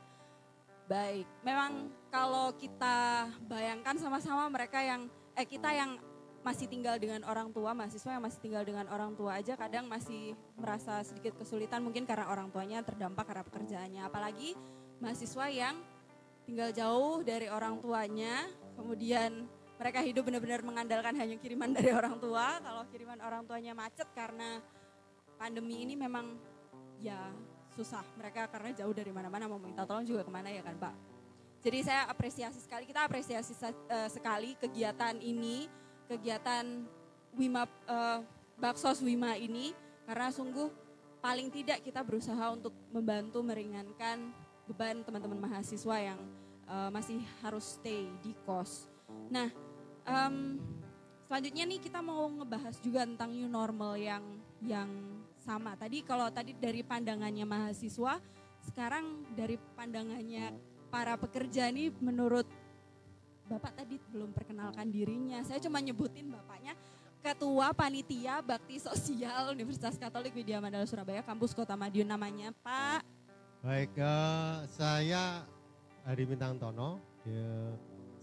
Speaker 1: Baik, memang kalau kita bayangkan sama-sama mereka yang eh kita yang masih tinggal dengan orang tua, mahasiswa yang masih tinggal dengan orang tua aja kadang masih merasa sedikit kesulitan mungkin karena orang tuanya terdampak karena pekerjaannya. Apalagi mahasiswa yang tinggal jauh dari orang tuanya, kemudian mereka hidup benar-benar mengandalkan hanya kiriman [LAUGHS] dari orang tua. Kalau kiriman orang tuanya macet karena pandemi ini memang ya susah mereka karena jauh dari mana-mana mau minta tolong juga ke mana ya kan Pak. Jadi saya apresiasi sekali, kita apresiasi eh, sekali kegiatan ini, kegiatan Wima eh, Baksos Wima ini karena sungguh paling tidak kita berusaha untuk membantu meringankan beban teman-teman mahasiswa yang eh, masih harus stay di kos. Nah, em, selanjutnya nih kita mau ngebahas juga tentang new normal yang yang sama. Tadi kalau tadi dari pandangannya mahasiswa, sekarang dari pandangannya para pekerja nih menurut Bapak tadi belum perkenalkan dirinya. Saya cuma nyebutin Bapaknya Ketua Panitia Bakti Sosial Universitas Katolik Widya Mandala Surabaya, kampus Kota Madiun namanya Pak.
Speaker 6: Baik, eh, saya Hari Bintang Tono,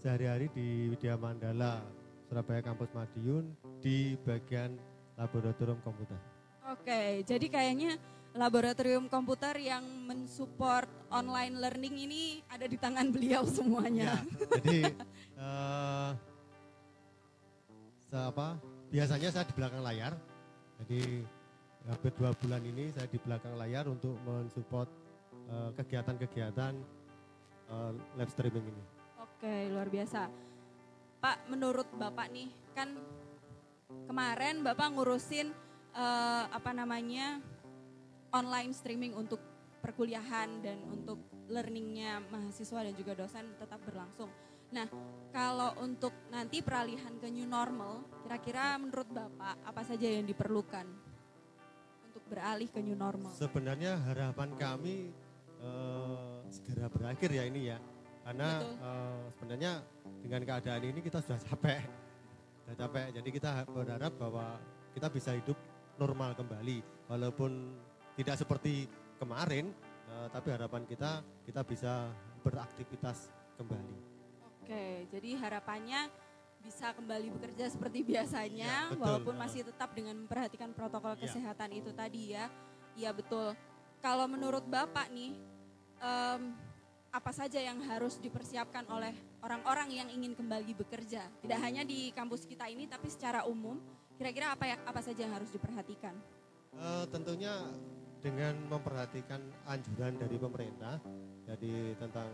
Speaker 6: sehari-hari di Widya Mandala Surabaya Kampus Madiun di bagian laboratorium komputer.
Speaker 1: Oke, jadi kayaknya laboratorium komputer yang mensupport online learning ini ada di tangan beliau semuanya.
Speaker 6: Ya, jadi [LAUGHS] eh, se- apa, biasanya saya di belakang layar. Jadi hampir dua bulan ini saya di belakang layar untuk mensupport eh, kegiatan-kegiatan eh, live streaming ini.
Speaker 1: Oke, luar biasa. Pak, menurut Bapak nih, kan kemarin Bapak ngurusin eh, apa namanya online streaming untuk perkuliahan dan untuk learningnya mahasiswa dan juga dosen tetap berlangsung. Nah, kalau untuk nanti peralihan ke new normal, kira-kira menurut Bapak apa saja yang diperlukan untuk beralih ke new normal?
Speaker 6: Sebenarnya harapan kami eh, segera berakhir ya ini ya. Karena
Speaker 1: Betul.
Speaker 6: eh, sebenarnya dengan keadaan ini kita sudah capek. Sudah capek. Jadi kita berharap bahwa kita bisa hidup normal kembali. Walaupun tidak seperti kemarin, eh, tapi harapan kita kita bisa beraktivitas kembali.
Speaker 1: Oke, jadi harapannya bisa kembali bekerja seperti biasanya,
Speaker 6: Iya, betul.
Speaker 1: walaupun
Speaker 6: Nah.
Speaker 1: masih tetap dengan memperhatikan protokol
Speaker 6: Iya.
Speaker 1: kesehatan itu tadi ya. Iya betul. Kalau menurut Bapak nih, em, apa saja yang harus dipersiapkan oleh orang-orang yang ingin kembali bekerja? Tidak hanya di kampus kita ini, tapi secara umum, kira-kira apa ya, apa saja yang harus diperhatikan?
Speaker 6: Eh, tentunya dengan memperhatikan anjuran dari pemerintah, jadi tentang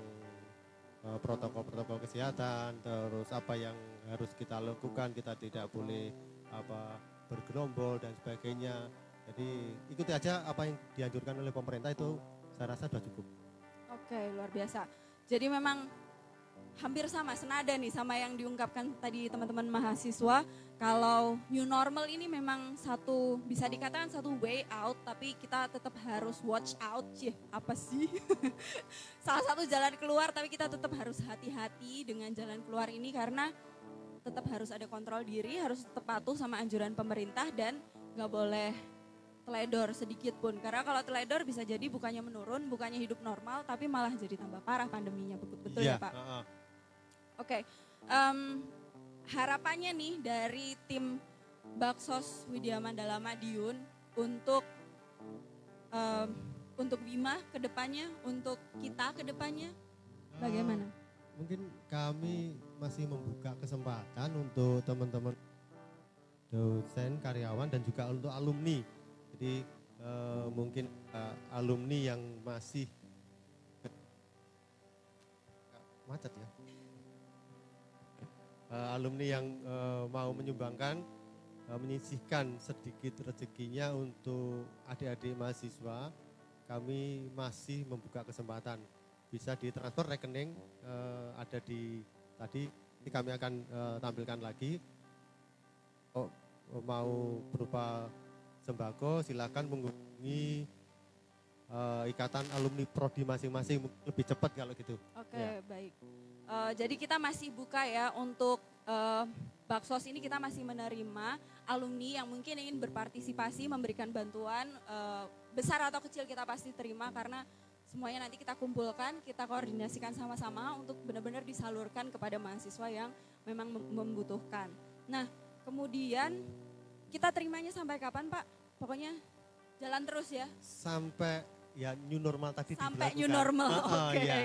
Speaker 6: eh, protokol-protokol kesehatan, terus apa yang harus kita lakukan, kita tidak boleh apa bergerombol dan sebagainya. Jadi ikuti aja apa yang dianjurkan oleh pemerintah itu saya rasa sudah cukup.
Speaker 1: Oke, luar biasa. Jadi memang hampir sama, senada nih sama yang diungkapkan tadi teman-teman mahasiswa. Kalau new normal ini memang satu, bisa dikatakan satu way out, tapi kita tetap harus watch out. Cih, apa sih? [LAUGHS] Salah satu jalan keluar, tapi kita tetap harus hati-hati dengan jalan keluar ini karena tetap harus ada kontrol diri, harus tetap patuh sama anjuran pemerintah dan nggak boleh teledor sedikit pun. Karena kalau teledor bisa jadi bukannya menurun, bukannya hidup normal, tapi malah jadi tambah parah pandeminya. Betul, betul ya Pak?
Speaker 6: heeh.
Speaker 1: Oke, em, harapannya nih dari tim Baksos Widya Mandala Madiun untuk em, untuk Bima ke depannya, untuk kita ke depannya, bagaimana?
Speaker 6: Mungkin kami masih membuka kesempatan untuk teman-teman dosen, karyawan dan juga untuk alumni. Jadi eh, mungkin eh, alumni yang masih macet ya. Eh, alumni yang eh, mau menyumbangkan eh, menyisihkan sedikit rezekinya untuk adik-adik mahasiswa, kami masih membuka kesempatan bisa ditransfer rekening eh, ada di tadi ini kami akan eh, tampilkan lagi oh, mau berupa sembako silakan menghubungi eh, ikatan alumni prodi masing-masing lebih cepat kalau gitu
Speaker 1: Oke,
Speaker 6: Ya.
Speaker 1: baik. Eh, jadi kita masih buka ya untuk eh, Baksos ini kita masih menerima alumni yang mungkin ingin berpartisipasi memberikan bantuan eh, besar atau kecil kita pasti terima karena semuanya nanti kita kumpulkan, kita koordinasikan sama-sama untuk benar-benar disalurkan kepada mahasiswa yang memang mem- membutuhkan. Nah, kemudian kita terimanya sampai kapan Pak? Pokoknya jalan terus ya
Speaker 6: sampai ya new normal tadi
Speaker 1: sampai
Speaker 6: diberlakukan.
Speaker 1: new normal.
Speaker 6: Heeh, [LAUGHS]
Speaker 1: Oke.
Speaker 6: iya.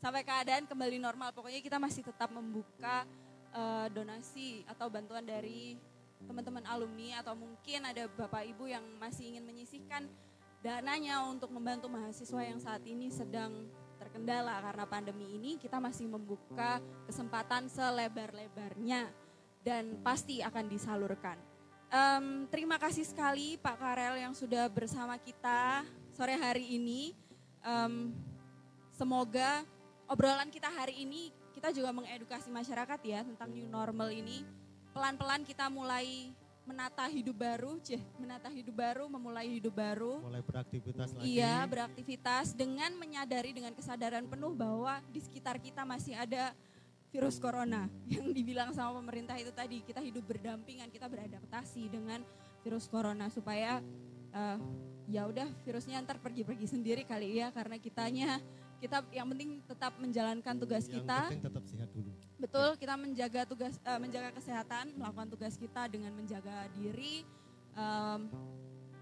Speaker 1: sampai keadaan kembali normal. Pokoknya kita masih tetap membuka eh, donasi atau bantuan dari teman-teman alumni atau mungkin ada Bapak Ibu yang masih ingin menyisihkan dananya untuk membantu mahasiswa yang saat ini sedang terkendala karena pandemi ini kita masih membuka kesempatan selebar-lebarnya dan pasti akan disalurkan. Em, terima kasih sekali Pak Karel yang sudah bersama kita sore hari ini. Em, semoga obrolan kita hari ini kita juga mengedukasi masyarakat ya tentang new normal ini. Pelan-pelan kita mulai menata hidup baru, cih, menata hidup baru, memulai hidup baru.
Speaker 6: Mulai beraktivitas lagi.
Speaker 1: Iya, beraktivitas dengan menyadari dengan kesadaran penuh bahwa di sekitar kita masih ada virus corona yang dibilang sama pemerintah itu tadi kita hidup berdampingan, kita beradaptasi dengan virus corona supaya eh, ya udah virusnya ntar pergi-pergi sendiri kali ya karena kitanya kita yang penting tetap menjalankan tugas
Speaker 6: Yang
Speaker 1: kita.
Speaker 6: penting tetap sehat dulu.
Speaker 1: Betul, kita menjaga tugas eh, menjaga kesehatan, melakukan tugas kita dengan menjaga diri. em,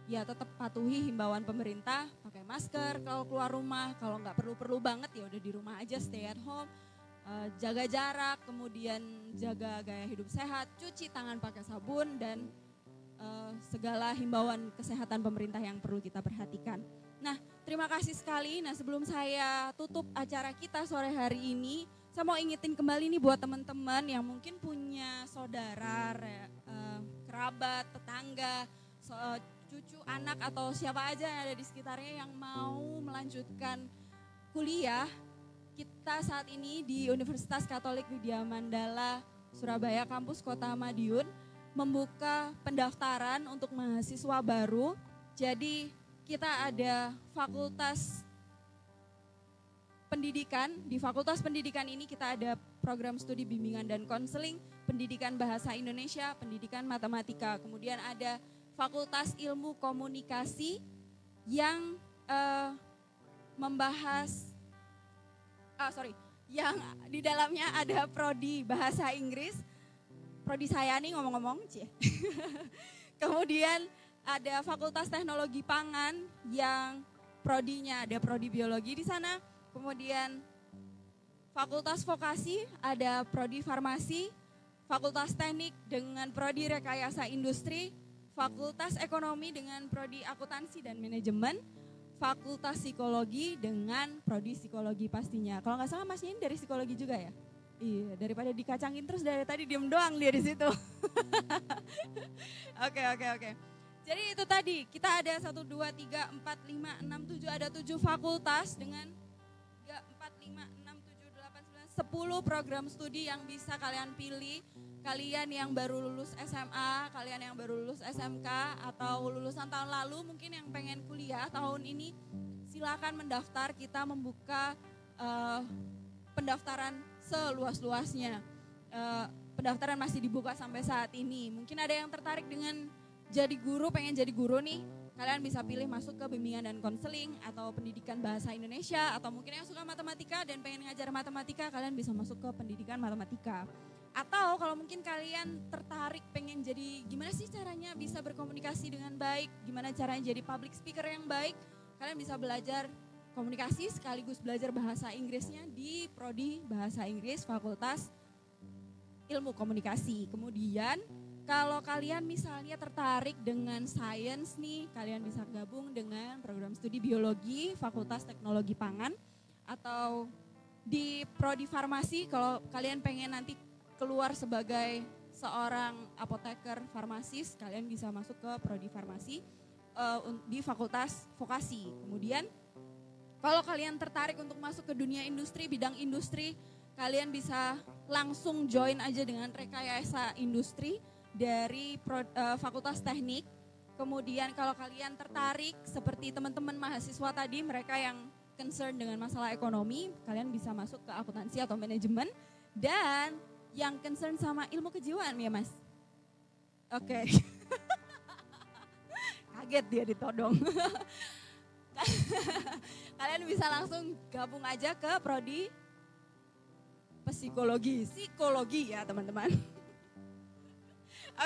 Speaker 1: ya tetap patuhi himbauan pemerintah, pakai masker kalau keluar rumah, kalau nggak perlu-perlu banget ya udah di rumah aja stay at home. Eh, jaga jarak, kemudian jaga gaya hidup sehat, cuci tangan pakai sabun dan eh, segala himbauan kesehatan pemerintah yang perlu kita perhatikan. Nah, terima kasih sekali. Nah, sebelum saya tutup acara kita sore hari ini, saya mau ingetin kembali nih buat teman-teman yang mungkin punya saudara, eh, kerabat, tetangga, so- cucu, anak atau siapa aja yang ada di sekitarnya yang mau melanjutkan kuliah. Kita saat ini di Universitas Katolik Widya Mandala Surabaya kampus Kota Madiun membuka pendaftaran untuk mahasiswa baru. Jadi kita ada fakultas pendidikan. Di Fakultas Pendidikan ini kita ada program studi bimbingan dan konseling, pendidikan bahasa Indonesia, pendidikan matematika. Kemudian ada Fakultas Ilmu Komunikasi yang eh, membahas ah sorry, yang di dalamnya ada prodi bahasa Inggris. Prodi saya nih ngomong-ngomong, cie. [LAUGHS] Kemudian ada Fakultas Teknologi Pangan yang prodinya ada prodi biologi di sana. Kemudian Fakultas Vokasi ada prodi farmasi, Fakultas Teknik dengan prodi rekayasa industri, Fakultas Ekonomi dengan prodi akuntansi dan manajemen, Fakultas Psikologi dengan prodi psikologi pastinya. Kalau nggak salah masnya ini dari psikologi juga ya? Iya, daripada dikacangin terus dari tadi diem doang dia di situ. [LAUGHS] Oke, oke, oke. Jadi itu tadi, kita ada 1, 2, 3, 4, 5, 6, 7, ada 7 fakultas dengan 3, 4, 5, 6, 7, 8, 9, 10 program studi yang bisa kalian pilih. Kalian yang baru lulus SMA, kalian yang baru lulus SMK, atau lulusan tahun lalu mungkin yang pengen kuliah tahun ini, silakan mendaftar. Kita membuka eh, pendaftaran seluas-luasnya. Eh, pendaftaran masih dibuka sampai saat ini. Mungkin ada yang tertarik dengan jadi guru, pengen jadi guru nih, kalian bisa pilih masuk ke bimbingan dan konseling atau pendidikan bahasa Indonesia atau mungkin yang suka matematika dan pengen ngajar matematika, kalian bisa masuk ke pendidikan matematika. Atau kalau mungkin kalian tertarik pengen jadi gimana sih caranya bisa berkomunikasi dengan baik, gimana caranya jadi public speaker yang baik, kalian bisa belajar komunikasi sekaligus belajar bahasa Inggrisnya di prodi bahasa Inggris Fakultas Ilmu Komunikasi. Kemudian kalau kalian misalnya tertarik dengan sains nih, kalian bisa gabung dengan program studi biologi Fakultas Teknologi Pangan atau di prodi farmasi. Kalau kalian pengen nanti keluar sebagai seorang apoteker farmasis, kalian bisa masuk ke prodi farmasi un- di Fakultas Vokasi. Kemudian kalau kalian tertarik untuk masuk ke dunia industri, bidang industri, kalian bisa langsung join aja dengan rekayasa industri dari pro- eh, Fakultas Teknik. Kemudian kalau kalian tertarik seperti teman-teman mahasiswa tadi, mereka yang concern dengan masalah ekonomi, kalian bisa masuk ke akuntansi atau manajemen. Dan yang concern sama ilmu kejiwaan ya mas? Oke. [LAUGHS] Kaget dia ditodong. [LAUGHS] kalian bisa langsung gabung aja ke prodi psikologi, psikologi ya teman-teman. [LAUGHS]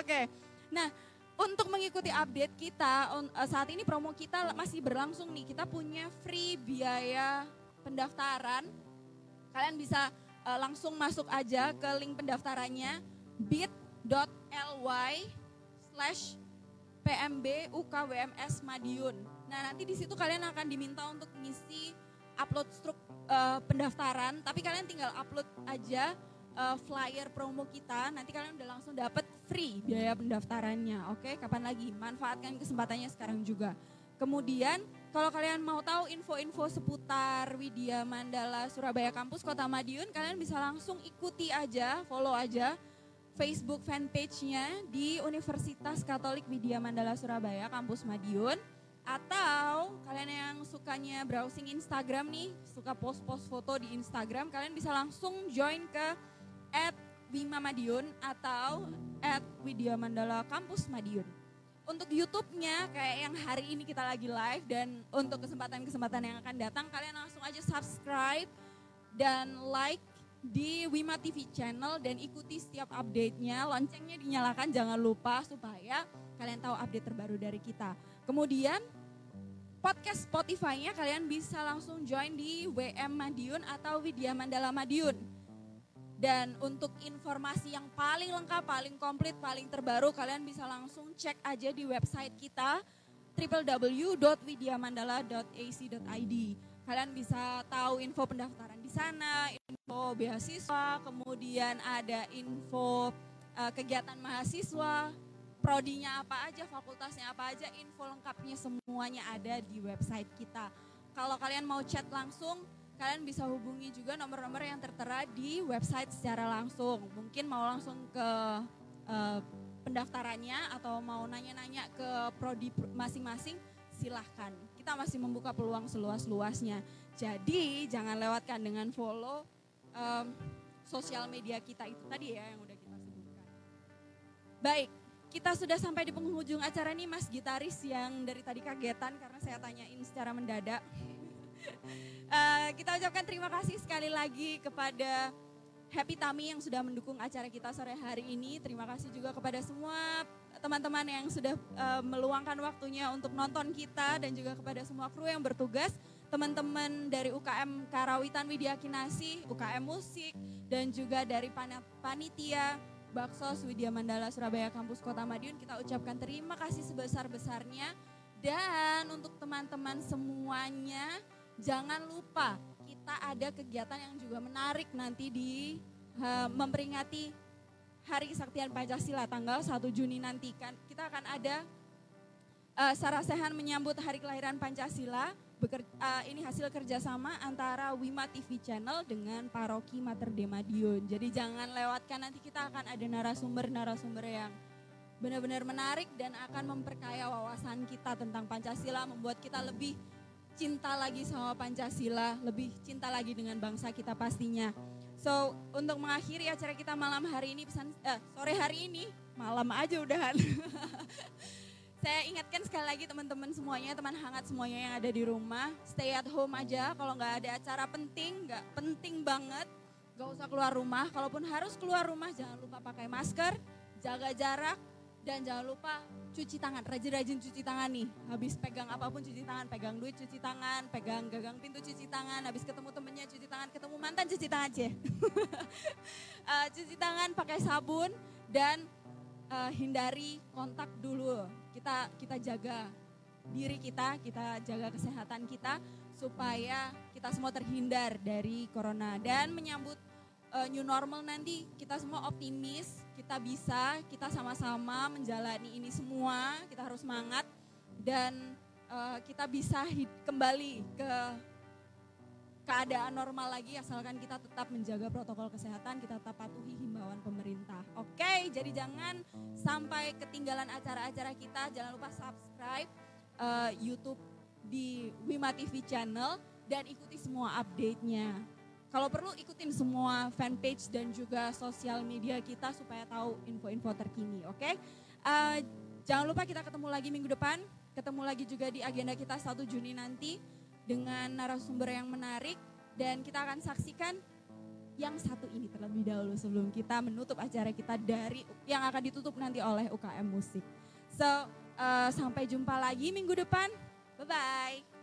Speaker 1: Oke, nah untuk mengikuti update kita eh, saat ini promo kita masih berlangsung nih. Kita punya free biaya pendaftaran. Kalian bisa eh, langsung masuk aja ke link pendaftarannya bit.ly slash PMB UKWMS Madiun. Nah nanti di situ kalian akan diminta untuk ngisi upload struk eh, pendaftaran, tapi kalian tinggal upload aja eh, flyer promo kita, nanti kalian udah langsung dapat free biaya pendaftarannya. Oke, kapan lagi? Manfaatkan kesempatannya sekarang juga. Kemudian kalau kalian mau tahu info-info seputar Widya Mandala Surabaya Kampus Kota Madiun, kalian bisa langsung ikuti aja, follow aja Facebook fanpage-nya di Universitas Katolik Widya Mandala Surabaya Kampus Madiun. Atau kalian yang sukanya browsing Instagram nih, suka post-post foto di Instagram, kalian bisa langsung join ke at atau at Widya Mandala Kampus Madiun. Untuk YouTube-nya kayak yang hari ini kita lagi live dan untuk kesempatan-kesempatan yang akan datang kalian langsung aja subscribe dan like di Wima TV channel dan ikuti setiap update-nya. Loncengnya dinyalakan jangan lupa supaya kalian tahu update terbaru dari kita. Kemudian podcast Spotify-nya kalian bisa langsung join di WM Madiun atau Widya Mandala Madiun. Dan untuk informasi yang paling lengkap, paling komplit, paling terbaru, kalian bisa langsung cek aja di website kita www.widyamandala.ac.id. Kalian bisa tahu info pendaftaran di sana, info beasiswa, kemudian ada info eh, kegiatan mahasiswa, prodinya apa aja, fakultasnya apa aja, info lengkapnya semuanya ada di website kita. Kalau kalian mau chat langsung, kalian bisa hubungi juga nomor-nomor yang tertera di website secara langsung. Mungkin mau langsung ke eh, pendaftarannya atau mau nanya-nanya ke prodi pr- masing-masing, silahkan. Kita masih membuka peluang seluas-luasnya. Jadi jangan lewatkan dengan follow em, sosial media kita itu tadi ya yang udah kita sebutkan. Baik, kita sudah sampai di penghujung acara nih Mas Gitaris yang dari tadi kagetan karena saya tanyain secara mendadak. [LAUGHS] Eh, kita ucapkan terima kasih sekali lagi kepada Happy Tami yang sudah mendukung acara kita sore hari ini. Terima kasih juga kepada semua teman-teman yang sudah eh, meluangkan waktunya untuk nonton kita dan juga kepada semua kru yang bertugas. Teman-teman dari UKM Karawitan Widya Kinasi, UKM Musik, dan juga dari panitia Baksos Widya Mandala Surabaya Kampus Kota Madiun kita ucapkan terima kasih sebesar-besarnya dan untuk teman-teman semuanya jangan lupa kita ada kegiatan yang juga menarik nanti di eh, memperingati Hari Kesaktian Pancasila tanggal 1 Juni nanti kan kita akan ada eh, sarasehan menyambut Hari Kelahiran Pancasila. Beker- eh, ini hasil kerjasama antara Wima TV Channel dengan Paroki Mater Dei Madiun. Jadi jangan lewatkan nanti kita akan ada narasumber-narasumber yang benar-benar menarik dan akan memperkaya wawasan kita tentang Pancasila, membuat kita lebih cinta lagi sama Pancasila, lebih cinta lagi dengan bangsa kita pastinya. So, untuk mengakhiri acara kita malam hari ini pesan eh, sore hari ini, malam aja udahan. [LAUGHS] Saya ingatkan sekali lagi teman-teman semuanya, teman hangat semuanya yang ada di rumah, stay at home aja. Kalau nggak ada acara penting, nggak penting banget, nggak usah keluar rumah. Kalaupun harus keluar rumah, jangan lupa pakai masker, jaga jarak, dan jangan lupa cuci tangan, rajin-rajin cuci tangan nih. Habis pegang apa pun cuci tangan, pegang duit cuci tangan, pegang gagang pintu cuci tangan, habis ketemu temennya cuci tangan, ketemu mantan cuci tangan aja. [LAUGHS] Eh, cuci tangan pakai sabun dan eh, hindari kontak dulu. Kita kita jaga diri kita, kita jaga kesehatan kita supaya kita semua terhindar dari corona dan menyambut eh, new normal nanti kita semua optimis, kita bisa, kita sama-sama menjalani ini semua, kita harus semangat dan eh, kita bisa kembali ke keadaan normal lagi asalkan kita tetap menjaga protokol kesehatan, kita tetap patuhi himbauan pemerintah. Oke, jadi jangan sampai ketinggalan acara-acara kita, jangan lupa subscribe eh, YouTube di Wima TV channel dan ikuti semua update-nya. Kalau perlu ikutin semua fanpage dan juga sosial media kita supaya tahu info-info terkini, oke? Eh, jangan lupa kita ketemu lagi minggu depan, ketemu lagi juga di agenda kita 1 Juni nanti dengan narasumber yang menarik dan kita akan saksikan yang satu ini terlebih dahulu sebelum kita menutup acara kita dari yang akan ditutup nanti oleh UKM Musik. So, eh, sampai jumpa lagi minggu depan. Bye-bye.